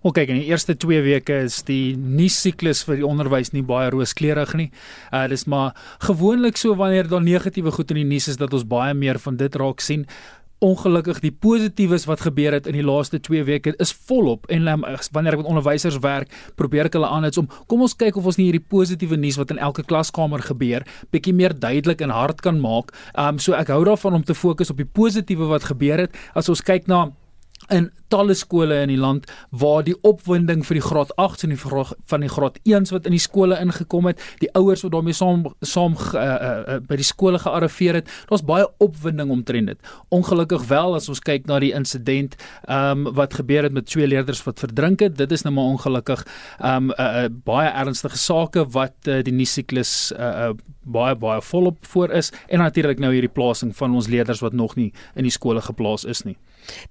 Kyk, in die eerste 2 weke is die nuus siklus vir die onderwys nie baie rooskleurig nie. Uh dis maar gewoonlik so wanneer daar negatiewe goed in die nuus is dat ons baie meer van dit raak sien. Ongelukkig die positiefes wat gebeur het in die laaste 2 weke is volop en um, wanneer ek met onderwysers werk, probeer ek hulle aanhits om kom ons kyk of ons nie hierdie positiewe nuus wat in elke klaskamer gebeur, bietjie meer duidelik en hard kan maak. Um so ek hou daarvan om te fokus op die positiewe wat gebeur het. As ons kyk na in talle skole in die land waar die opwinding vir die graad 8s en die van die graad 1s wat in die skole ingekom het, die ouers wat daarmee saam saam uh, uh, by die skole gearriveer het, daar's baie opwinding omtrent dit. Ongelukkig wel as ons kyk na die insident um, wat gebeur het met twee leerders wat verdrink het, dit is nou maar ongelukkig um, uh, uh, baie ernstige sake wat uh, die nuus siklus uh, uh, baie baie volop voor is en natuurlik nou hierdie plasing van ons leerders wat nog nie in die skole geplaas is nie.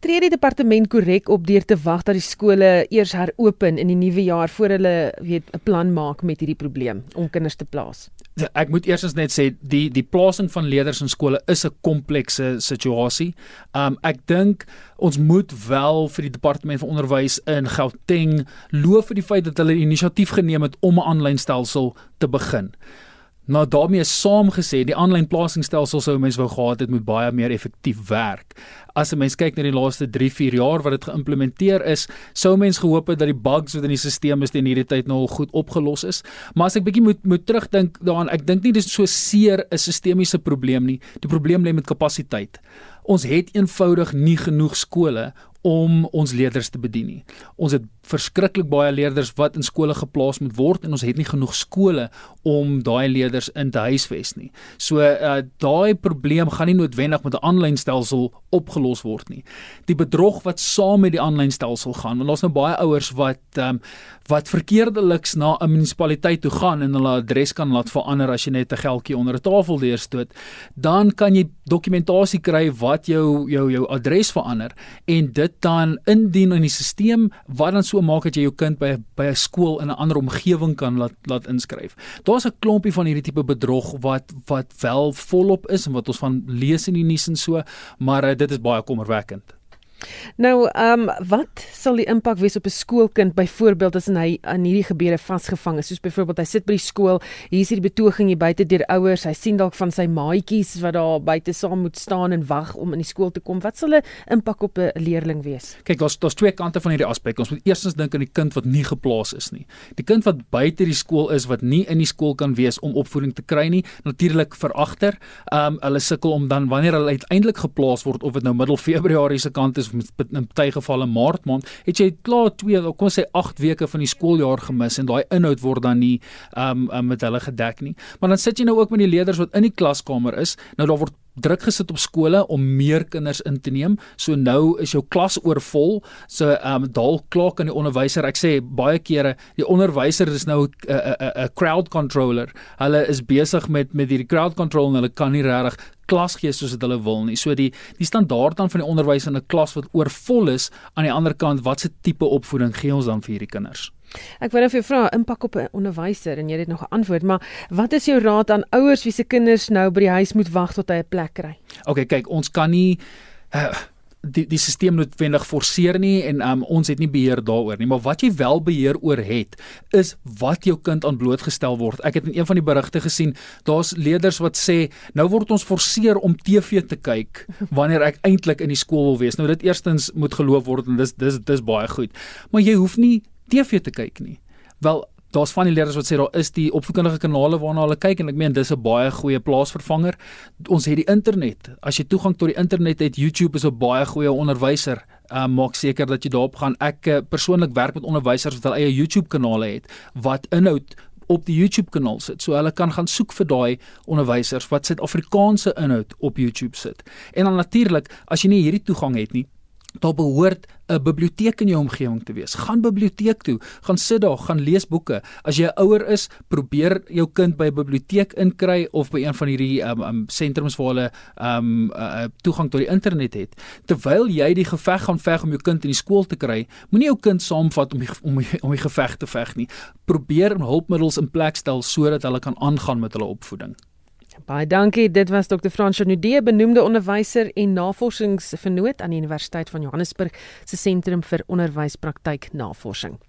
Tree die departement korrek op deur te wag dat die skole eers heropen in die nuwe jaar voor hulle weet 'n plan maak met hierdie probleem om kinders te plaas? Ek moet eers net sê die die plasing van leerders in skole is 'n komplekse situasie. Um ek dink ons moet wel vir die departement van onderwys in Gauteng loof vir die feit dat hulle inisiatief geneem het om 'n aanlyn stelsel te begin. Nou daarmee saamgesê, die aanlyn plasingsstelsel sou mens wou gehad het moet baie meer effektief werk. As 'n mens kyk na die laaste 3-4 jaar wat dit geïmplementeer is, sou mens gehoop het dat die bugs wat in die stelsel is teen hierdie tyd nou al goed opgelos is. Maar as ek bietjie moet moet terugdink daaraan, ek dink nie dis so seer 'n sistemiese probleem nie. Die probleem lê met kapasiteit. Ons het eenvoudig nie genoeg skole om ons leerders te bedien nie. Ons het verskriklik baie leerders wat in skole geplaas moet word en ons het nie genoeg skole om daai leerders in te huisves nie. So uh, daai probleem gaan nie noodwendig met 'n aanlyn stelsel opgelos word nie. Die bedrog wat saam met die aanlyn stelsel gaan, want daar's nou baie ouers wat um, wat verkeerdeliks na 'n munisipaliteit toe gaan en hulle adres kan laat verander as jy net 'n geldjie onder 'n tafel deurstoot, dan kan jy dokumentasie kry wat jou jou jou adres verander en dit dan indien in die stelsel wat dan so maak dat jy jou kind by by 'n skool in 'n ander omgewing kan laat laat inskryf. Daar's 'n klompie van hierdie tipe bedrog wat wat wel volop is en wat ons van lees in die nuus en so, maar uh, dit is baie kommerwekkend. Nou, ehm um, wat sal die impak wees op 'n skoolkind byvoorbeeld as hy aan hierdie gebeure vasgevang is? Soos byvoorbeeld hy sit by die skool, hier is die betoging hier buite deur ouers, hy sien dalk van sy maatjies wat daar buite saam moet staan en wag om in die skool te kom. Wat sal 'n impak op 'n leerling wees? Kyk, daar's daar's twee kante van hierdie aspek. Ons moet eerstens dink aan die kind wat nie geplaas is nie. Die kind wat buite die skool is wat nie in die skool kan wees om opvoeding te kry nie, natuurlik veragter. Ehm um, hulle sukkel om dan wanneer hulle uiteindelik geplaas word of dit nou middel Februarie se kant is of met in baie gevalle maart maand het jy klaar 2 kom ons sê 8 weke van die skooljaar gemis en daai inhoud word dan nie um, um met hulle gedek nie maar dan sit jy nou ook met die leerders wat in die klaskamer is nou daar word druk gesit op skole om meer kinders in te neem. So nou is jou klas oorvol. So ehm um, daal klok aan die onderwyser. Ek sê baie kere die onderwyser is nou 'n 'n 'n crowd controller. Hulle is besig met met hierdie crowd control en hulle kan nie regtig klas gee soos wat hulle wil nie. So die die standaard dan van die onderwys in 'n klas wat oorvol is aan die ander kant, watse tipe opvoeding gee ons dan vir hierdie kinders? Ek wou net vir jou vra impak op 'n onderwyser en jy het nog 'n antwoord, maar wat is jou raad aan ouers wie se kinders nou by die huis moet wag tot hy 'n plek kry? OK, kyk, ons kan nie uh, die die stelsel noodwendig forceer nie en um, ons het nie beheer daaroor nie, maar wat jy wel beheer oor het is wat jou kind aan blootgestel word. Ek het in een van die berigte gesien, daar's leerders wat sê, nou word ons forceer om TV te kyk wanneer ek eintlik in die skool wil wees. Nou dit eerstens moet geloof word en dis dis dis baie goed. Maar jy hoef nie TV te kyk nie. Wel, daar's van die leerders wat sê daar is die opvoedkundige kanale waarna hulle kyk en ek meen dis 'n baie goeie plaasvervanger. Ons het die internet. As jy toegang tot die internet het, YouTube is 'n baie goeie onderwyser. Uh, maak seker dat jy daarop gaan. Ek uh, persoonlik werk met onderwysers wat hulle eie YouTube kanale het wat inhoud op die YouTube kanaal sit. So hulle kan gaan soek vir daai onderwysers wat Suid-Afrikaanse inhoud op YouTube sit. En dan natuurlik, as jy nie hierdie toegang het nie, daar behoort 'n biblioteek in jou omgewing te wees. Gaan biblioteek toe, gaan sit daar, gaan lees boeke. As jy ouer is, probeer jou kind by 'n biblioteek inkry of by een van hierdie um um sentrums waar hulle um uh, toegang tot die internet het. Terwyl jy die geveg gaan veg om jou kind in die skool te kry, moenie jou kind saamvat om die, om die, om die geveg te veg nie. Probeer hulpmiddels in plek stel sodat hulle kan aangaan met hulle opvoeding. Baie dankie. Dit was Dr. Frans Janudee, benoemde onderwyser en navorsingsvernoot aan die Universiteit van Johannesburg se sentrum vir onderwyspraktyk navorsing.